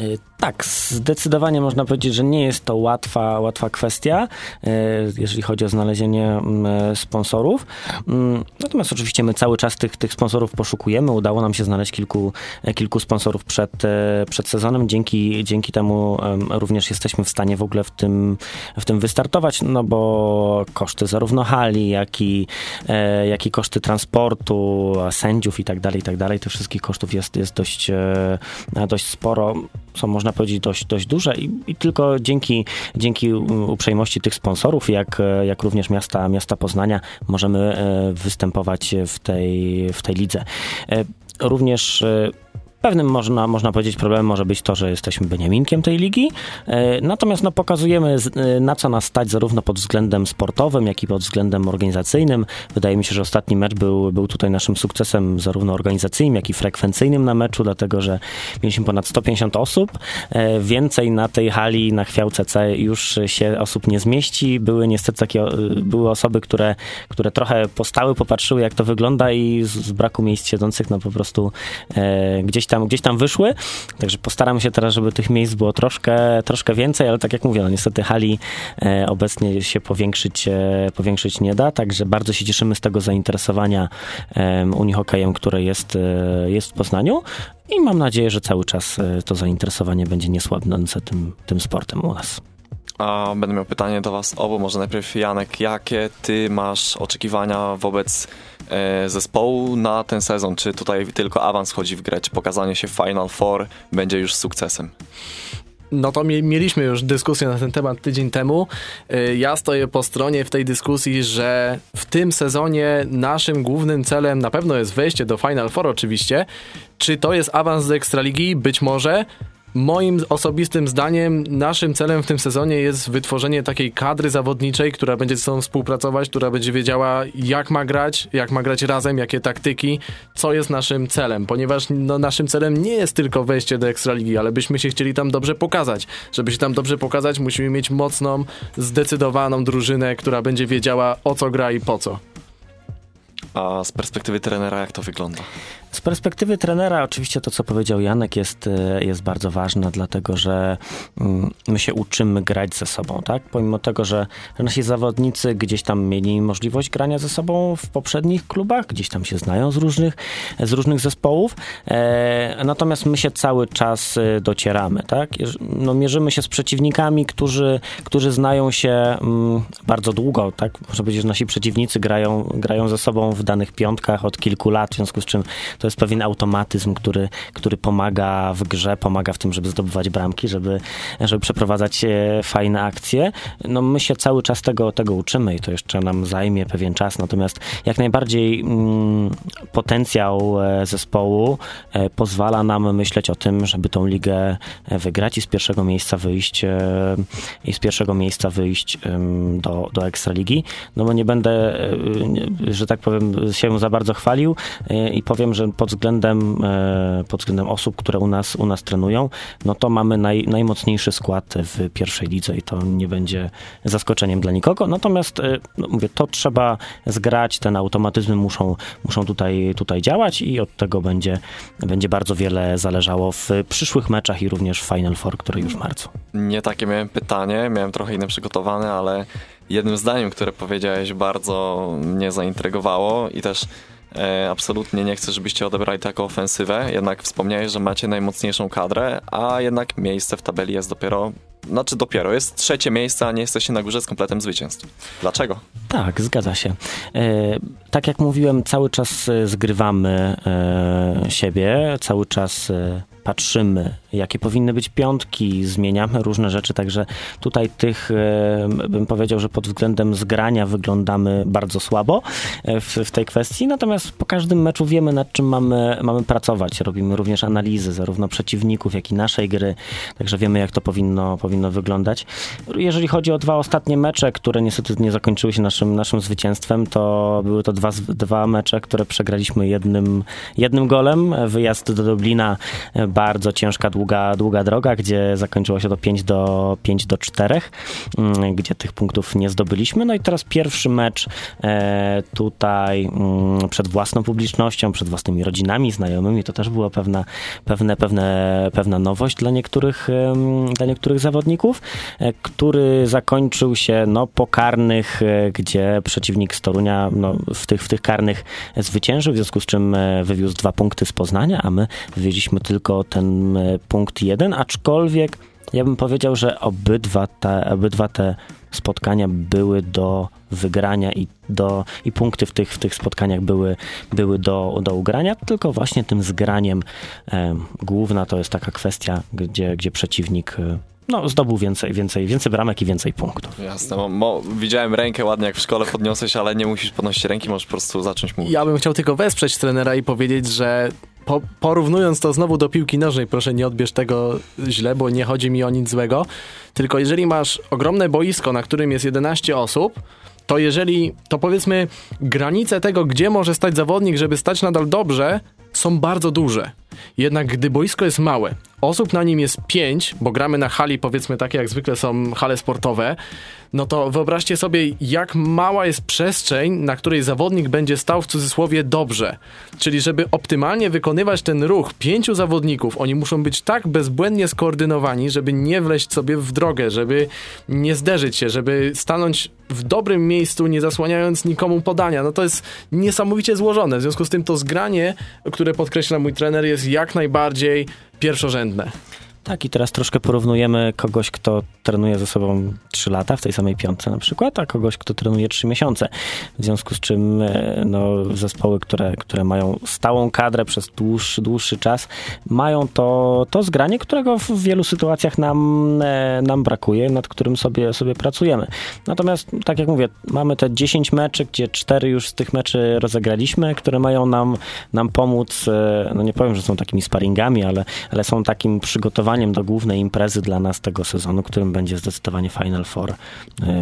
Y, tak, zdecydowanie można powiedzieć, że nie jest to łatwa, łatwa kwestia, y, jeżeli chodzi o znalezienie mm, sponsorów. Mm, natomiast oczywiście my cały czas tych, tych sponsorów poszukujemy. Udało nam się znaleźć kilku, kilku sponsorów przed, e, przed sezonem. Dzięki, dzięki temu również jesteśmy w stanie w ogóle w tym, w tym wystartować, no bo koszty zarówno hali, jak i, e, jak i koszty transportu, sędziów i tak dalej, i tak dalej, tych wszystkich kosztów jest, jest dość, e, dość sporo są, można powiedzieć, dość, dość duże i, i, tylko dzięki, dzięki uprzejmości tych sponsorów, jak, jak również miasta, miasta Poznania, możemy e, występować w tej, w tej lidze. E, również e, Pewnym można, można powiedzieć problemem może być to, że jesteśmy Beniaminkiem tej ligi, e, natomiast no, pokazujemy e, na co nas stać zarówno pod względem sportowym, jak i pod względem organizacyjnym. Wydaje mi się, że ostatni mecz był, był tutaj naszym sukcesem zarówno organizacyjnym, jak i frekwencyjnym na meczu, dlatego że mieliśmy ponad 150 osób. E, więcej na tej hali, na chwiałce C już się osób nie zmieści. Były niestety takie, były osoby, które, które trochę postały, popatrzyły jak to wygląda i z, z braku miejsc siedzących no po prostu gdzieś tam, gdzieś tam wyszły, także postaram się teraz, żeby tych miejsc było troszkę, troszkę więcej, ale tak jak mówię, no niestety hali e, obecnie się powiększyć, e, powiększyć nie da, także bardzo się cieszymy z tego zainteresowania e, unihokejem, które jest, e, jest w Poznaniu. I mam nadzieję, że cały czas e, to zainteresowanie będzie niesłabnące tym, tym sportem u nas. A będę miał pytanie do Was obu. Może najpierw Janek, jakie Ty masz oczekiwania wobec e, zespołu na ten sezon? Czy tutaj tylko awans chodzi w grę? Czy pokazanie się Final Four będzie już sukcesem? No to mieliśmy już dyskusję na ten temat tydzień temu. E, ja stoję po stronie w tej dyskusji, że w tym sezonie naszym głównym celem na pewno jest wejście do Final Four oczywiście. Czy to jest awans do Ekstraligi? Być może. Moim osobistym zdaniem naszym celem w tym sezonie jest wytworzenie takiej kadry zawodniczej, która będzie ze sobą współpracować, która będzie wiedziała jak ma grać, jak ma grać razem, jakie taktyki, co jest naszym celem, ponieważ no, naszym celem nie jest tylko wejście do Ekstraligi, ale byśmy się chcieli tam dobrze pokazać. Żeby się tam dobrze pokazać, musimy mieć mocną, zdecydowaną drużynę, która będzie wiedziała o co gra i po co. A z perspektywy trenera jak to wygląda? Z perspektywy trenera oczywiście to, co powiedział Janek jest, e, jest bardzo ważne, dlatego że mm, my się uczymy grać ze sobą, tak? Pomimo tego, że nasi zawodnicy gdzieś tam mieli możliwość grania ze sobą w poprzednich klubach, gdzieś tam się znają z różnych, z różnych zespołów, e, natomiast my się cały czas e, docieramy, tak? No, mierzymy się z przeciwnikami, którzy, którzy znają się mm, bardzo długo, tak? Można powiedzieć, że nasi przeciwnicy grają, grają ze sobą w danych piątkach od kilku lat, w związku z czym to jest pewien automatyzm, który, który pomaga w grze, pomaga w tym, żeby zdobywać bramki, żeby, żeby przeprowadzać e, fajne akcje. No my się cały czas tego, tego uczymy i to jeszcze nam zajmie pewien czas, natomiast jak najbardziej mm, potencjał e, zespołu e, pozwala nam myśleć o tym, żeby tą ligę wygrać i z pierwszego miejsca wyjść i z pierwszego miejsca wyjść do, do Ekstraligi, no bo nie będę, że tak powiem, się za bardzo chwalił i powiem, że pod względem, e, pod względem osób, które u nas, u nas trenują, no to mamy naj, najmocniejszy skład w pierwszej lidze i to nie będzie zaskoczeniem dla nikogo. Natomiast, e, no mówię, to trzeba zgrać, te automatyzmy muszą, muszą tutaj, tutaj działać i od tego będzie, będzie bardzo wiele zależało w przyszłych meczach i również w Final Four, który już w marcu. Nie takie miałem pytanie, miałem trochę inne przygotowane, ale jednym zdaniem, które powiedziałeś, bardzo mnie zaintrygowało i też absolutnie nie chcę, żebyście odebrali taką ofensywę, jednak wspomniałeś, że macie najmocniejszą kadrę, a jednak miejsce w tabeli jest dopiero znaczy dopiero, jest trzecie miejsce, a nie jesteście na górze z kompletem zwycięstw. Dlaczego? Tak, zgadza się. E, tak jak mówiłem, cały czas e, zgrywamy e, siebie, cały czas e, patrzymy jakie powinny być piątki, zmieniamy różne rzeczy, także tutaj tych, e, bym powiedział, że pod względem zgrania wyglądamy bardzo słabo e, w, w tej kwestii, natomiast po każdym meczu wiemy, nad czym mamy, mamy pracować. Robimy również analizy zarówno przeciwników, jak i naszej gry, także wiemy, jak to powinno, powinno wyglądać. Jeżeli chodzi o dwa ostatnie mecze, które niestety nie zakończyły się naszym, naszym zwycięstwem, to były to dwa, dwa mecze, które przegraliśmy jednym, jednym golem. Wyjazd do Dublina, e, bardzo ciężka, długa, długa droga, gdzie zakończyło się to 5 do, 5 do 4, mm, gdzie tych punktów nie zdobyliśmy. No i teraz pierwszy mecz e, tutaj mm, przed własną publicznością, przed własnymi rodzinami, znajomymi, to też była pewna, pewne, pewne, pewna nowość dla niektórych, dla niektórych zawodników, e, który zakończył się no, po karnych, gdzie przeciwnik z Torunia no, w, tych, w tych karnych zwyciężył, w związku z czym wywiózł dwa punkty z Poznania, a my wywieźliśmy tylko ten punkt jeden, aczkolwiek ja bym powiedział, że obydwa te, obydwa te spotkania były do wygrania i, do, i punkty w tych, w tych spotkaniach były, były do, do ugrania, tylko właśnie tym zgraniem e, główna to jest taka kwestia, gdzie, gdzie przeciwnik e, no, zdobył więcej, więcej, więcej bramek i więcej punktów. Jasne. Mo, mo, widziałem rękę ładnie, jak w szkole podniosłeś, ale nie musisz podnosić ręki, możesz po prostu zacząć mówić. Ja bym chciał tylko wesprzeć trenera i powiedzieć, że po, porównując to znowu do piłki nożnej, proszę nie odbierz tego źle, bo nie chodzi mi o nic złego, tylko jeżeli masz ogromne boisko, na którym jest 11 osób, to jeżeli, to powiedzmy, granice tego, gdzie może stać zawodnik, żeby stać nadal dobrze, są bardzo duże. Jednak gdy boisko jest małe, osób na nim jest 5, bo gramy na hali, powiedzmy takie jak zwykle są hale sportowe, no to wyobraźcie sobie, jak mała jest przestrzeń, na której zawodnik będzie stał w cudzysłowie dobrze. Czyli, żeby optymalnie wykonywać ten ruch pięciu zawodników, oni muszą być tak bezbłędnie skoordynowani, żeby nie wleść sobie w drogę, żeby nie zderzyć się, żeby stanąć w dobrym miejscu, nie zasłaniając nikomu podania. No to jest niesamowicie złożone. W związku z tym to zgranie, które podkreśla mój trener, jest jak najbardziej pierwszorzędne. Tak, i teraz troszkę porównujemy kogoś, kto trenuje ze sobą 3 lata w tej samej piątce na przykład, a kogoś, kto trenuje 3 miesiące. W związku z czym e, no, zespoły, które, które mają stałą kadrę przez dłuższy, dłuższy czas, mają to, to zgranie, którego w wielu sytuacjach nam, e, nam brakuje, nad którym sobie, sobie pracujemy. Natomiast, tak jak mówię, mamy te 10 meczy, gdzie 4 już z tych meczy rozegraliśmy, które mają nam, nam pomóc, e, no nie powiem, że są takimi sparingami, ale, ale są takim przygotowaniem do głównej imprezy dla nas tego sezonu, którym będzie zdecydowanie Final Four e,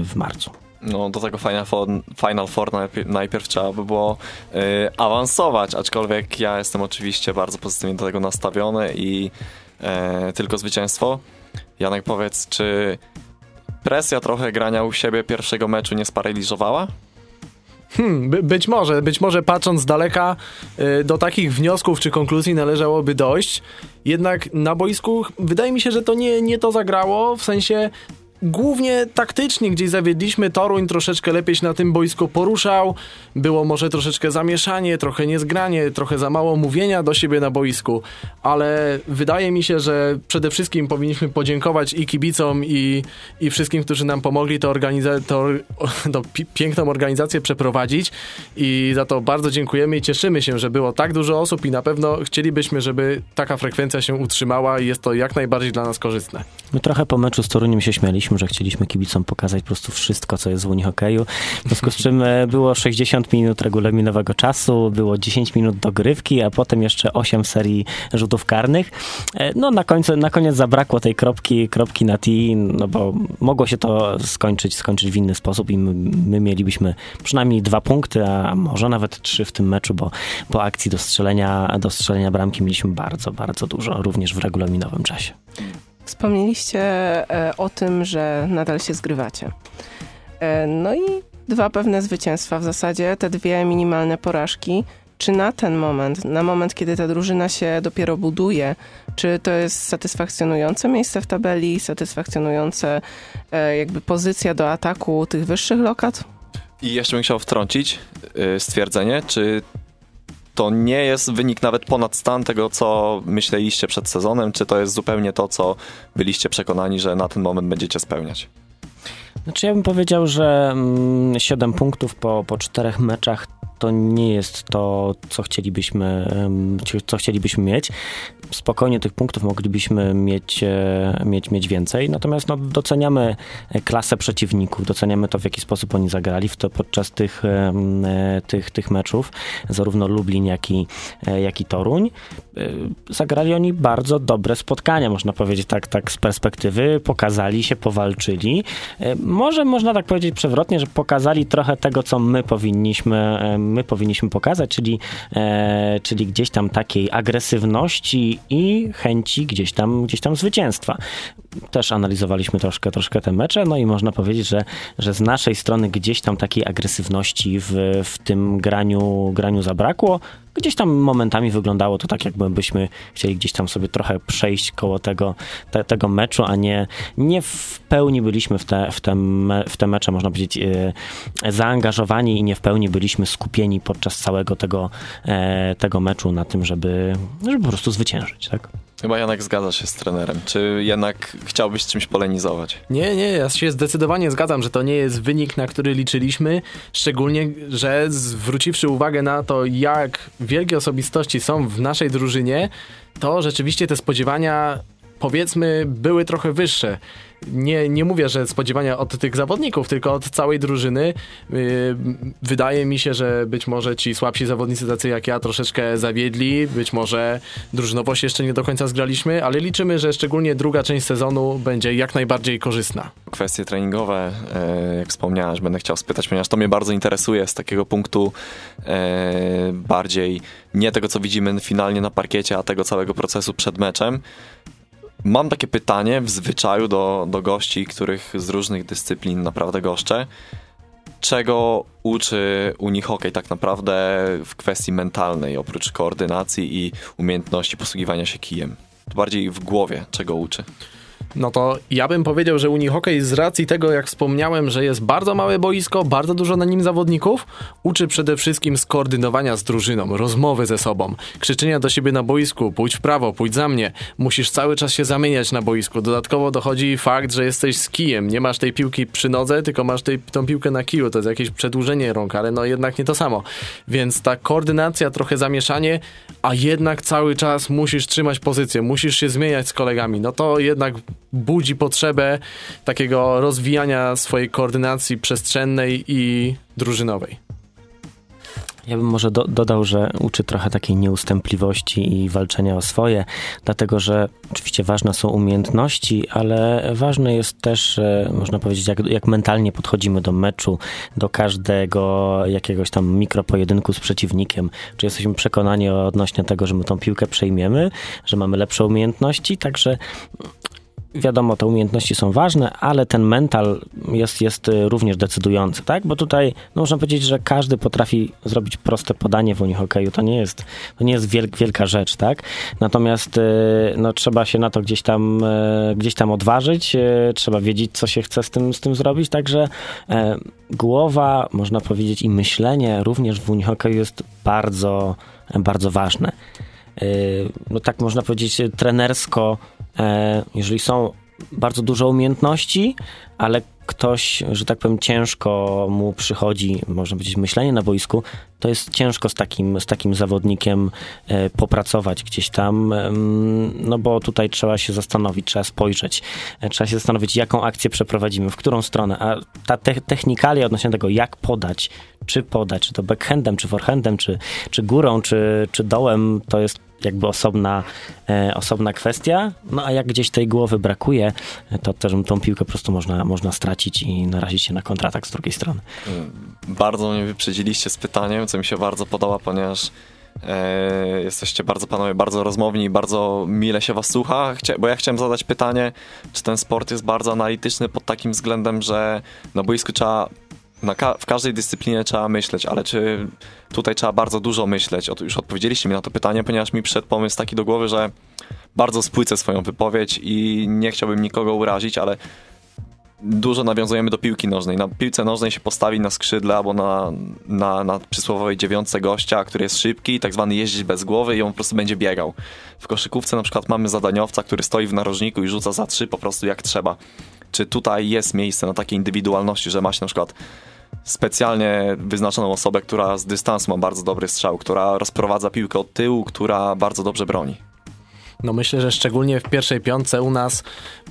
w marcu. No, do tego Final Four, Final Four najpierw, najpierw trzeba by było y, awansować, aczkolwiek ja jestem oczywiście bardzo pozytywnie do tego nastawiony i y, tylko zwycięstwo. Janek, powiedz, czy presja trochę grania u siebie pierwszego meczu nie sparaliżowała? Hmm, by, być może, być może patrząc z daleka y, do takich wniosków czy konkluzji należałoby dojść. Jednak na boisku wydaje mi się, że to nie, nie to zagrało, w sensie głównie taktycznie gdzieś zawiedliśmy. Toruń troszeczkę lepiej się na tym boisku poruszał. Było może troszeczkę zamieszanie, trochę niezgranie, trochę za mało mówienia do siebie na boisku, ale wydaje mi się, że przede wszystkim powinniśmy podziękować i kibicom, i, i wszystkim, którzy nam pomogli to, organiza- to, to piękną organizację przeprowadzić i za to bardzo dziękujemy i cieszymy się, że było tak dużo osób i na pewno chcielibyśmy, żeby taka frekwencja się utrzymała i jest to jak najbardziej dla nas korzystne. My trochę po meczu z Toruniem się śmialiśmy mówiliśmy, że chcieliśmy kibicom pokazać po prostu wszystko, co jest w Unii Hokeju. W związku z czym e, było 60 minut regulaminowego czasu, było 10 minut dogrywki, a potem jeszcze 8 serii rzutów karnych. E, no na, końcu, na koniec zabrakło tej kropki, kropki na T, no bo mogło się to skończyć, skończyć w inny sposób i my, my mielibyśmy przynajmniej dwa punkty, a może nawet trzy w tym meczu, bo po akcji do strzelenia, do strzelenia bramki mieliśmy bardzo, bardzo dużo, również w regulaminowym czasie. Wspomnieliście e, o tym, że nadal się zgrywacie. E, no i dwa pewne zwycięstwa w zasadzie, te dwie minimalne porażki. Czy na ten moment, na moment, kiedy ta drużyna się dopiero buduje, czy to jest satysfakcjonujące miejsce w tabeli, satysfakcjonujące e, jakby pozycja do ataku tych wyższych lokat? I jeszcze bym chciał wtrącić stwierdzenie, czy to nie jest wynik nawet ponad stan tego, co myśleliście przed sezonem, czy to jest zupełnie to, co byliście przekonani, że na ten moment będziecie spełniać? Znaczy ja bym powiedział, że 7 mm, punktów po, po czterech meczach to nie jest to, co chcielibyśmy, co chcielibyśmy mieć. Spokojnie tych punktów moglibyśmy mieć, e, mieć, mieć więcej, natomiast no, doceniamy klasę przeciwników, doceniamy to, w jaki sposób oni zagrali w to podczas tych, e, tych, tych meczów, zarówno Lublin, jak i, e, jak i Toruń. Zagrali oni bardzo dobre spotkania, można powiedzieć tak, tak z perspektywy, pokazali się, powalczyli. Może można tak powiedzieć przewrotnie, że pokazali trochę tego, co my powinniśmy my powinniśmy pokazać, czyli, e, czyli gdzieś tam takiej agresywności i chęci gdzieś tam, gdzieś tam zwycięstwa. Też analizowaliśmy troszkę, troszkę te mecze, no i można powiedzieć, że, że z naszej strony gdzieś tam takiej agresywności w, w tym graniu, graniu zabrakło. Gdzieś tam momentami wyglądało to tak, jakbyśmy chcieli gdzieś tam sobie trochę przejść koło tego, te, tego meczu, a nie, nie w pełni byliśmy w te, w, te me, w te mecze, można powiedzieć, e, zaangażowani i nie w pełni byliśmy skupieni podczas całego tego, e, tego meczu na tym, żeby, żeby po prostu zwyciężyć. Tak? Chyba Janek zgadza się z trenerem. Czy jednak chciałbyś czymś polenizować? Nie, nie, ja się zdecydowanie zgadzam, że to nie jest wynik, na który liczyliśmy. Szczególnie, że zwróciwszy uwagę na to, jak wielkie osobistości są w naszej drużynie, to rzeczywiście te spodziewania powiedzmy były trochę wyższe nie, nie mówię, że spodziewania od tych zawodników, tylko od całej drużyny. Yy, wydaje mi się, że być może ci słabsi zawodnicy, tacy jak ja, troszeczkę zawiedli, być może drużynowo się jeszcze nie do końca zgraliśmy, ale liczymy, że szczególnie druga część sezonu będzie jak najbardziej korzystna. Kwestie treningowe, e, jak wspomniałeś, będę chciał spytać, ponieważ to mnie bardzo interesuje z takiego punktu e, bardziej nie tego, co widzimy finalnie na parkiecie, a tego całego procesu przed meczem. Mam takie pytanie w zwyczaju do, do gości, których z różnych dyscyplin naprawdę goszczę. Czego uczy unihokej tak naprawdę w kwestii mentalnej, oprócz koordynacji i umiejętności posługiwania się kijem? Bardziej w głowie, czego uczy? No to ja bym powiedział, że Unihokej z racji tego, jak wspomniałem, że jest bardzo małe boisko, bardzo dużo na nim zawodników, uczy przede wszystkim skoordynowania z drużyną, rozmowy ze sobą, krzyczenia do siebie na boisku, pójdź w prawo, pójdź za mnie. Musisz cały czas się zamieniać na boisku. Dodatkowo dochodzi fakt, że jesteś z kijem. Nie masz tej piłki przy nodze, tylko masz tej, tą piłkę na kiju. To jest jakieś przedłużenie rąk, ale no jednak nie to samo. Więc ta koordynacja, trochę zamieszanie, a jednak cały czas musisz trzymać pozycję, musisz się zmieniać z kolegami. No to jednak budzi potrzebę takiego rozwijania swojej koordynacji przestrzennej i drużynowej. Ja bym może do, dodał, że uczy trochę takiej nieustępliwości i walczenia o swoje, dlatego że oczywiście ważne są umiejętności, ale ważne jest też, można powiedzieć, jak, jak mentalnie podchodzimy do meczu, do każdego jakiegoś tam mikropojedynku z przeciwnikiem. Czy jesteśmy przekonani odnośnie tego, że my tą piłkę przejmiemy, że mamy lepsze umiejętności, także wiadomo, te umiejętności są ważne, ale ten mental jest, jest y, również decydujący, tak? Bo tutaj no można powiedzieć, że każdy potrafi zrobić proste podanie w unihokeju. To nie jest, to nie jest wielk, wielka rzecz, tak? Natomiast y, no, trzeba się na to gdzieś tam, y, gdzieś tam odważyć, trzeba wiedzieć, co się chce z tym, z tym zrobić, także e, głowa, można powiedzieć, i myślenie również w unihokeju jest bardzo, bardzo ważne. No tak można powiedzieć trenersko jeżeli są bardzo dużo umiejętności, ale ktoś, że tak powiem, ciężko mu przychodzi, można powiedzieć, myślenie na boisku, to jest ciężko z takim, z takim zawodnikiem e, popracować gdzieś tam, no bo tutaj trzeba się zastanowić, trzeba spojrzeć, e, trzeba się zastanowić, jaką akcję przeprowadzimy, w którą stronę, a ta te technikalia odnośnie tego, jak podać, czy podać, czy to backhandem, czy forehandem, czy, czy górą, czy, czy dołem, to jest jakby osobna, e, osobna kwestia. No a jak gdzieś tej głowy brakuje, to też tą piłkę po prostu można, można stracić i narazić się na kontratak z drugiej strony. Bardzo mnie wyprzedziliście z pytaniem, co mi się bardzo podoba, ponieważ e, jesteście bardzo panowie, bardzo rozmowni, bardzo mile się was słucha, Chcia, bo ja chciałem zadać pytanie, czy ten sport jest bardzo analityczny pod takim względem, że na boisku trzeba Ka w każdej dyscyplinie trzeba myśleć, ale czy tutaj trzeba bardzo dużo myśleć? O, już odpowiedzieliście mi na to pytanie, ponieważ mi przyszedł pomysł taki do głowy, że bardzo spłycę swoją wypowiedź i nie chciałbym nikogo urazić, ale dużo nawiązujemy do piłki nożnej. Na piłce nożnej się postawi na skrzydle albo na, na, na przysłowiowej dziewiątce gościa, który jest szybki, tak zwany jeździć bez głowy i on po prostu będzie biegał. W koszykówce na przykład mamy zadaniowca, który stoi w narożniku i rzuca za trzy po prostu jak trzeba. Czy tutaj jest miejsce na takiej indywidualności, że ma się na przykład specjalnie wyznaczoną osobę, która z dystansu ma bardzo dobry strzał, która rozprowadza piłkę od tyłu, która bardzo dobrze broni. No myślę, że szczególnie w pierwszej piątce u nas,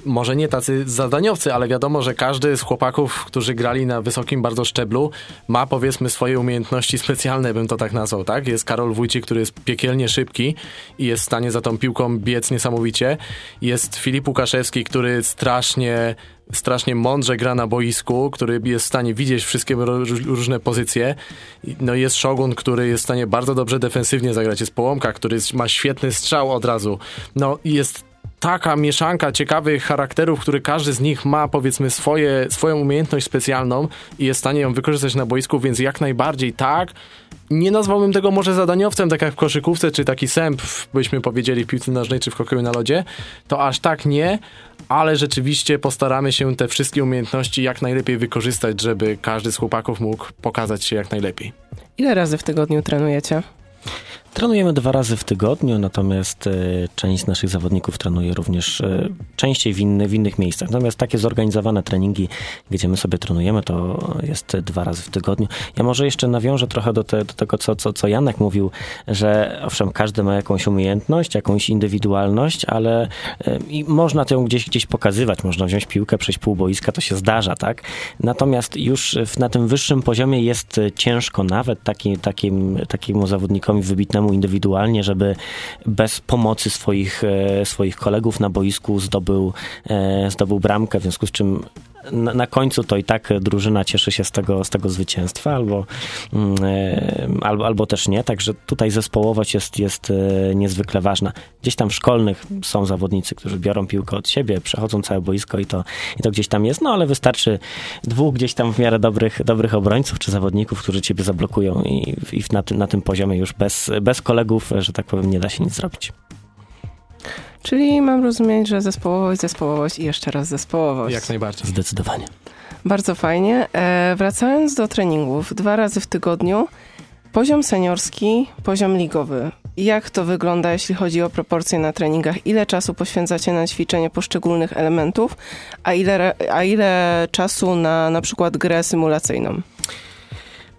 może nie tacy zadaniowcy, ale wiadomo, że każdy z chłopaków, którzy grali na wysokim bardzo szczeblu, ma powiedzmy swoje umiejętności specjalne, bym to tak nazwał, tak? Jest Karol Wójcik, który jest piekielnie szybki i jest w stanie za tą piłką biec niesamowicie. Jest Filip Łukaszewski, który strasznie strasznie mądrze gra na boisku, który jest w stanie widzieć wszystkie różne pozycje. No jest Shogun, który jest w stanie bardzo dobrze defensywnie zagrać. Jest Połomka, który ma świetny strzał od razu. No jest taka mieszanka ciekawych charakterów, który każdy z nich ma powiedzmy swoje, swoją umiejętność specjalną i jest w stanie ją wykorzystać na boisku, więc jak najbardziej tak. Nie nazwałbym tego może zadaniowcem, tak jak w koszykówce, czy taki sęp, byśmy powiedzieli w piłce nożnej, czy w hokeju na lodzie, to aż tak nie, ale rzeczywiście postaramy się te wszystkie umiejętności jak najlepiej wykorzystać, żeby każdy z chłopaków mógł pokazać się jak najlepiej. Ile razy w tygodniu trenujecie? Trenujemy dwa razy w tygodniu, natomiast e, część naszych zawodników trenuje również e, częściej w, inny, w innych miejscach. Natomiast takie zorganizowane treningi, gdzie my sobie trenujemy, to jest dwa razy w tygodniu. Ja może jeszcze nawiążę trochę do, te, do tego, co, co, co Janek mówił, że owszem, każdy ma jakąś umiejętność, jakąś indywidualność, ale e, i można tę gdzieś, gdzieś pokazywać. Można wziąć piłkę, przejść pół boiska, to się zdarza, tak? Natomiast już na tym wyższym poziomie jest ciężko nawet taki, takim, takiemu zawodnikowi wybitnemu indywidualnie, żeby bez pomocy swoich, e, swoich kolegów na boisku zdobył, e, zdobył bramkę, w związku z czym na, na, końcu to i tak drużyna cieszy się z tego, z tego zwycięstwa, albo, mm, e, albo, albo też nie. Także tutaj zespołowość jest, jest e, niezwykle ważna. Gdzieś tam w szkolnych są zawodnicy, którzy biorą piłkę od siebie, przechodzą całe boisko i to, i to gdzieś tam jest, no ale wystarczy dwóch gdzieś tam w miarę dobrych, dobrych obrońców czy zawodników, którzy ciebie zablokują i, i na, tym, na tym poziomie już bez, bez kolegów, że tak powiem, nie da się nic zrobić. Czyli mam rozumieć, że zespołowość, zespołowość i jeszcze raz zespołowość. Jak najbardziej. Zdecydowanie. Bardzo fajnie. E, wracając do treningów, dwa razy w tygodniu, poziom seniorski, poziom ligowy. Jak to wygląda, jeśli chodzi o proporcje na treningach? Ile czasu poświęcacie na ćwiczenie poszczególnych elementów, a ile, a ile czasu na na przykład grę symulacyjną?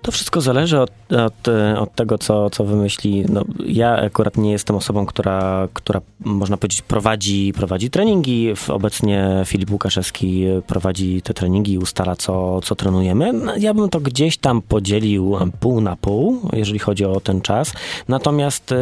To wszystko zależy od, od, od, tego, co, co wymyśli. No, ja akurat nie jestem osobą, która, która można powiedzieć prowadzi, prowadzi treningi. Obecnie Filip Łukaszewski prowadzi te treningi i ustala, co, co trenujemy. No, ja bym to gdzieś tam podzielił pół na pół, jeżeli chodzi o ten czas. Natomiast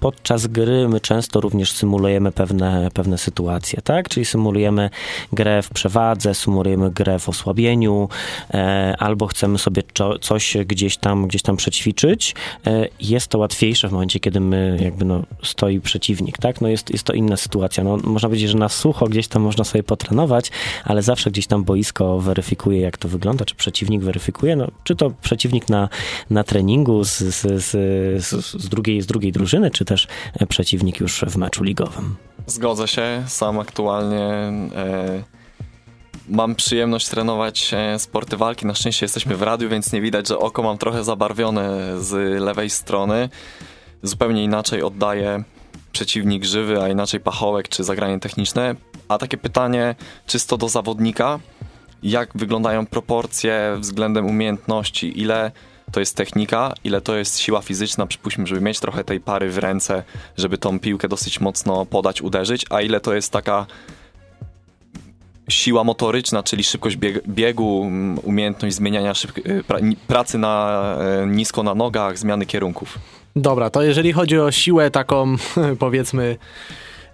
podczas gry my często również symulujemy pewne, pewne sytuacje, tak? Czyli symulujemy grę w przewadze, symulujemy grę w osłabieniu, e, albo chcemy sobie coś gdzieś tam, gdzieś tam przećwiczyć, e, jest to łatwiejsze w momencie, kiedy my jakby no, stoi przeciwnik, tak? No jest, jest to inna sytuacja. No, można powiedzieć, że na sucho gdzieś tam można sobie potrenować, ale zawsze gdzieś tam boisko weryfikuje, jak to wygląda, czy przeciwnik weryfikuje, no, czy to przeciwnik na, na treningu z, z, z, z, drugiej, z drugiej drużyny, czy też przeciwnik już w meczu ligowym. Zgodzę się, sam aktualnie e, mam przyjemność trenować e, sporty walki. Na szczęście jesteśmy w radiu, więc nie widać, że oko mam trochę zabarwione z lewej strony. Zupełnie inaczej oddaję przeciwnik żywy, a inaczej pachołek czy zagranie techniczne. A takie pytanie czysto do zawodnika. Jak wyglądają proporcje względem umiejętności? Ile to jest technika, ile to jest siła fizyczna, przypuśćmy, żeby mieć trochę tej pary w ręce, żeby tą piłkę dosyć mocno podać, uderzyć, a ile to jest taka siła motoryczna, czyli szybkość biegu, umiejętność zmieniania y, pracy na, e, nisko na nogach, zmiany kierunków. Dobra, to jeżeli chodzi o siłę taką, powiedzmy,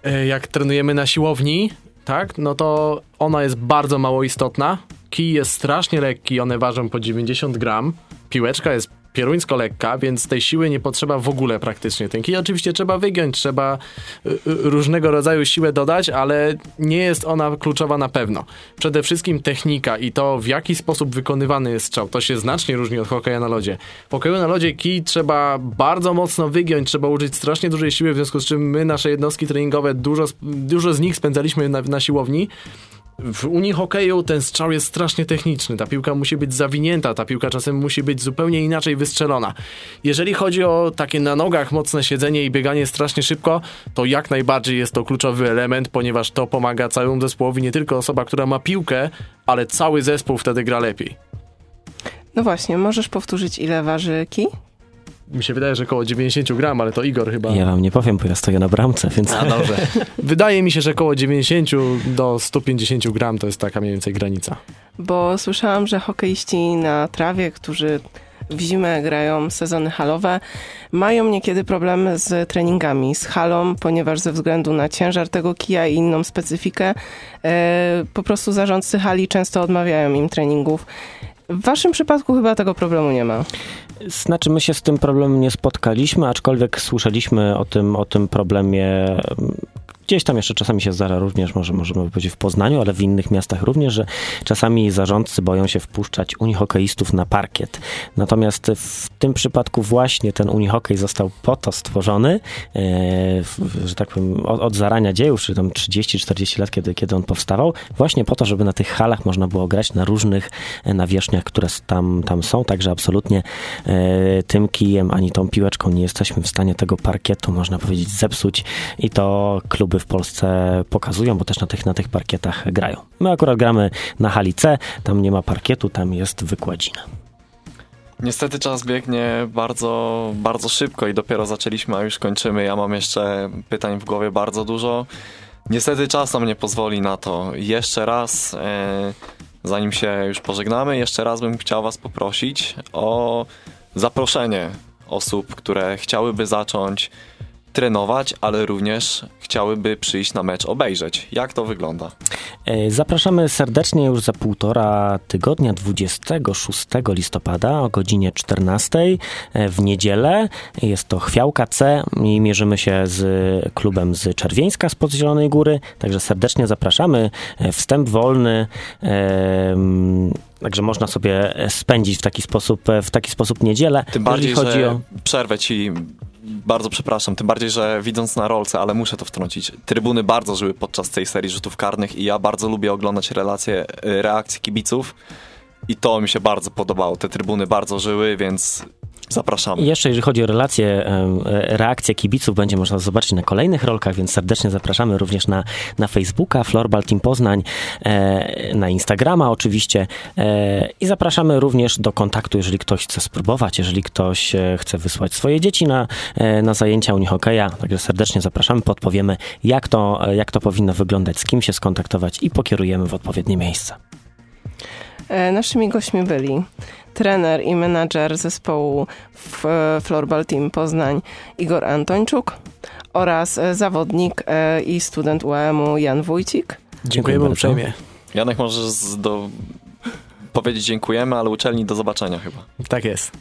e, jak trenujemy na siłowni, tak, no to ona jest bardzo mało istotna. Kij jest strasznie lekki, one ważą po 90 gram. Piłeczka jest pieruńsko lekka, więc tej siły nie potrzeba w ogóle praktycznie. Ten kij oczywiście trzeba wygiąć, trzeba y, y, różnego rodzaju siłę dodać, ale nie jest ona kluczowa na pewno. Przede wszystkim technika i to w jaki sposób wykonywany jest strzał, to się znacznie różni od hokeja na lodzie. W hokeju na lodzie kij trzeba bardzo mocno wygiąć, trzeba użyć strasznie dużej siły, w związku z czym my nasze jednostki treningowe, dużo, dużo z nich spędzaliśmy na, na siłowni, w Unii hokeju ten strzał jest strasznie techniczny. Ta piłka musi być zawinięta, ta piłka czasem musi być zupełnie inaczej wystrzelona. Jeżeli chodzi o takie na nogach mocne siedzenie i bieganie strasznie szybko, to jak najbardziej jest to kluczowy element, ponieważ to pomaga całemu zespołowi, nie tylko osoba, która ma piłkę, ale cały zespół wtedy gra lepiej. No właśnie, możesz powtórzyć ile waży kij? Mi się wydaje, że około 90 gram, ale to Igor chyba. Ja wam nie powiem, bo ja stoję na bramce, więc... A, dobrze. Wydaje mi się, że około 90 do 150 gram to jest taka mniej więcej granica. Bo słyszałam, że hokeiści na trawie, którzy w zimę grają sezony halowe, mają niekiedy problemy z treningami, z halą, ponieważ ze względu na ciężar tego kija i inną specyfikę, e, po prostu zarządcy hali często odmawiają im treningów. W waszym przypadku chyba tego problemu nie ma. Znaczy, my się z tym problemem nie spotkaliśmy, aczkolwiek słyszeliśmy o tym, o tym problemie Gdzieś tam jeszcze czasami się zdarza również, może możemy powiedzieć w Poznaniu, ale w innych miastach również, że czasami zarządcy boją się wpuszczać unihokeistów na parkiet. Natomiast w tym przypadku właśnie ten unihokej został po to stworzony, e, że tak powiem, od, od zarania dziejów, czyli tam 30-40 lat, kiedy, kiedy on powstawał, właśnie po to, żeby na tych halach można było grać na różnych e, nawierzchniach, które tam, tam są, także absolutnie e, tym kijem ani tą piłeczką nie jesteśmy w stanie tego parkietu, można powiedzieć, zepsuć i to kluby w Polsce pokazują, bo też na tych, na tych parkietach grają. My akurat gramy na hali C, tam nie ma parkietu, tam jest wykładzina. Niestety czas biegnie bardzo, bardzo szybko i dopiero zaczęliśmy, a już kończymy. Ja mam jeszcze pytań w głowie bardzo dużo. Niestety czas nam nie pozwoli na to. Jeszcze raz, e, zanim się już pożegnamy, jeszcze raz bym chciał Was poprosić o zaproszenie osób, które chciałyby zacząć trenować, ale również chciałyby przyjść na mecz obejrzeć. Jak to wygląda? E, zapraszamy serdecznie już za półtora tygodnia, 26 listopada o godzinie 14 e, w niedzielę. Jest to Chwiałka C i mierzymy się z klubem z Czerwieńska z Zielonej Góry, także serdecznie zapraszamy. E, wstęp wolny. Także można sobie spędzić w taki sposób, w taki sposób niedzielę. Tym bardziej, chodzi że o... przerwę ci bardzo przepraszam, tym bardziej, że widząc na rolce, ale muszę to wtrącić, trybuny bardzo żyły podczas tej serii rzutów karnych i ja bardzo lubię oglądać relacje, y, reakcje kibiców i to mi się bardzo podobało. Te trybuny bardzo żyły, więc Zapraszamy. I jeszcze jeżeli chodzi o relacje, reakcje kibiców będzie można zobaczyć na kolejnych rolkach, więc serdecznie zapraszamy również na, na Facebooka Florbal Team Poznań, e, na Instagrama oczywiście e, i zapraszamy również do kontaktu, jeżeli ktoś chce spróbować, jeżeli ktoś e, chce wysłać swoje dzieci na, na zajęcia unihokeja, także serdecznie zapraszamy, podpowiemy jak to, jak to powinno wyglądać, z kim się skontaktować i pokierujemy w odpowiednie miejsca. Naszymi gośćmi byli trener i menadżer zespołu Florbal Team Poznań Igor Antończuk oraz e, zawodnik e, i student UAM-u Jan Wójcik. Dziękujemy uprzejmie. Janek, możesz do... powiedzieć dziękujemy, ale uczelni do zobaczenia chyba. Tak jest.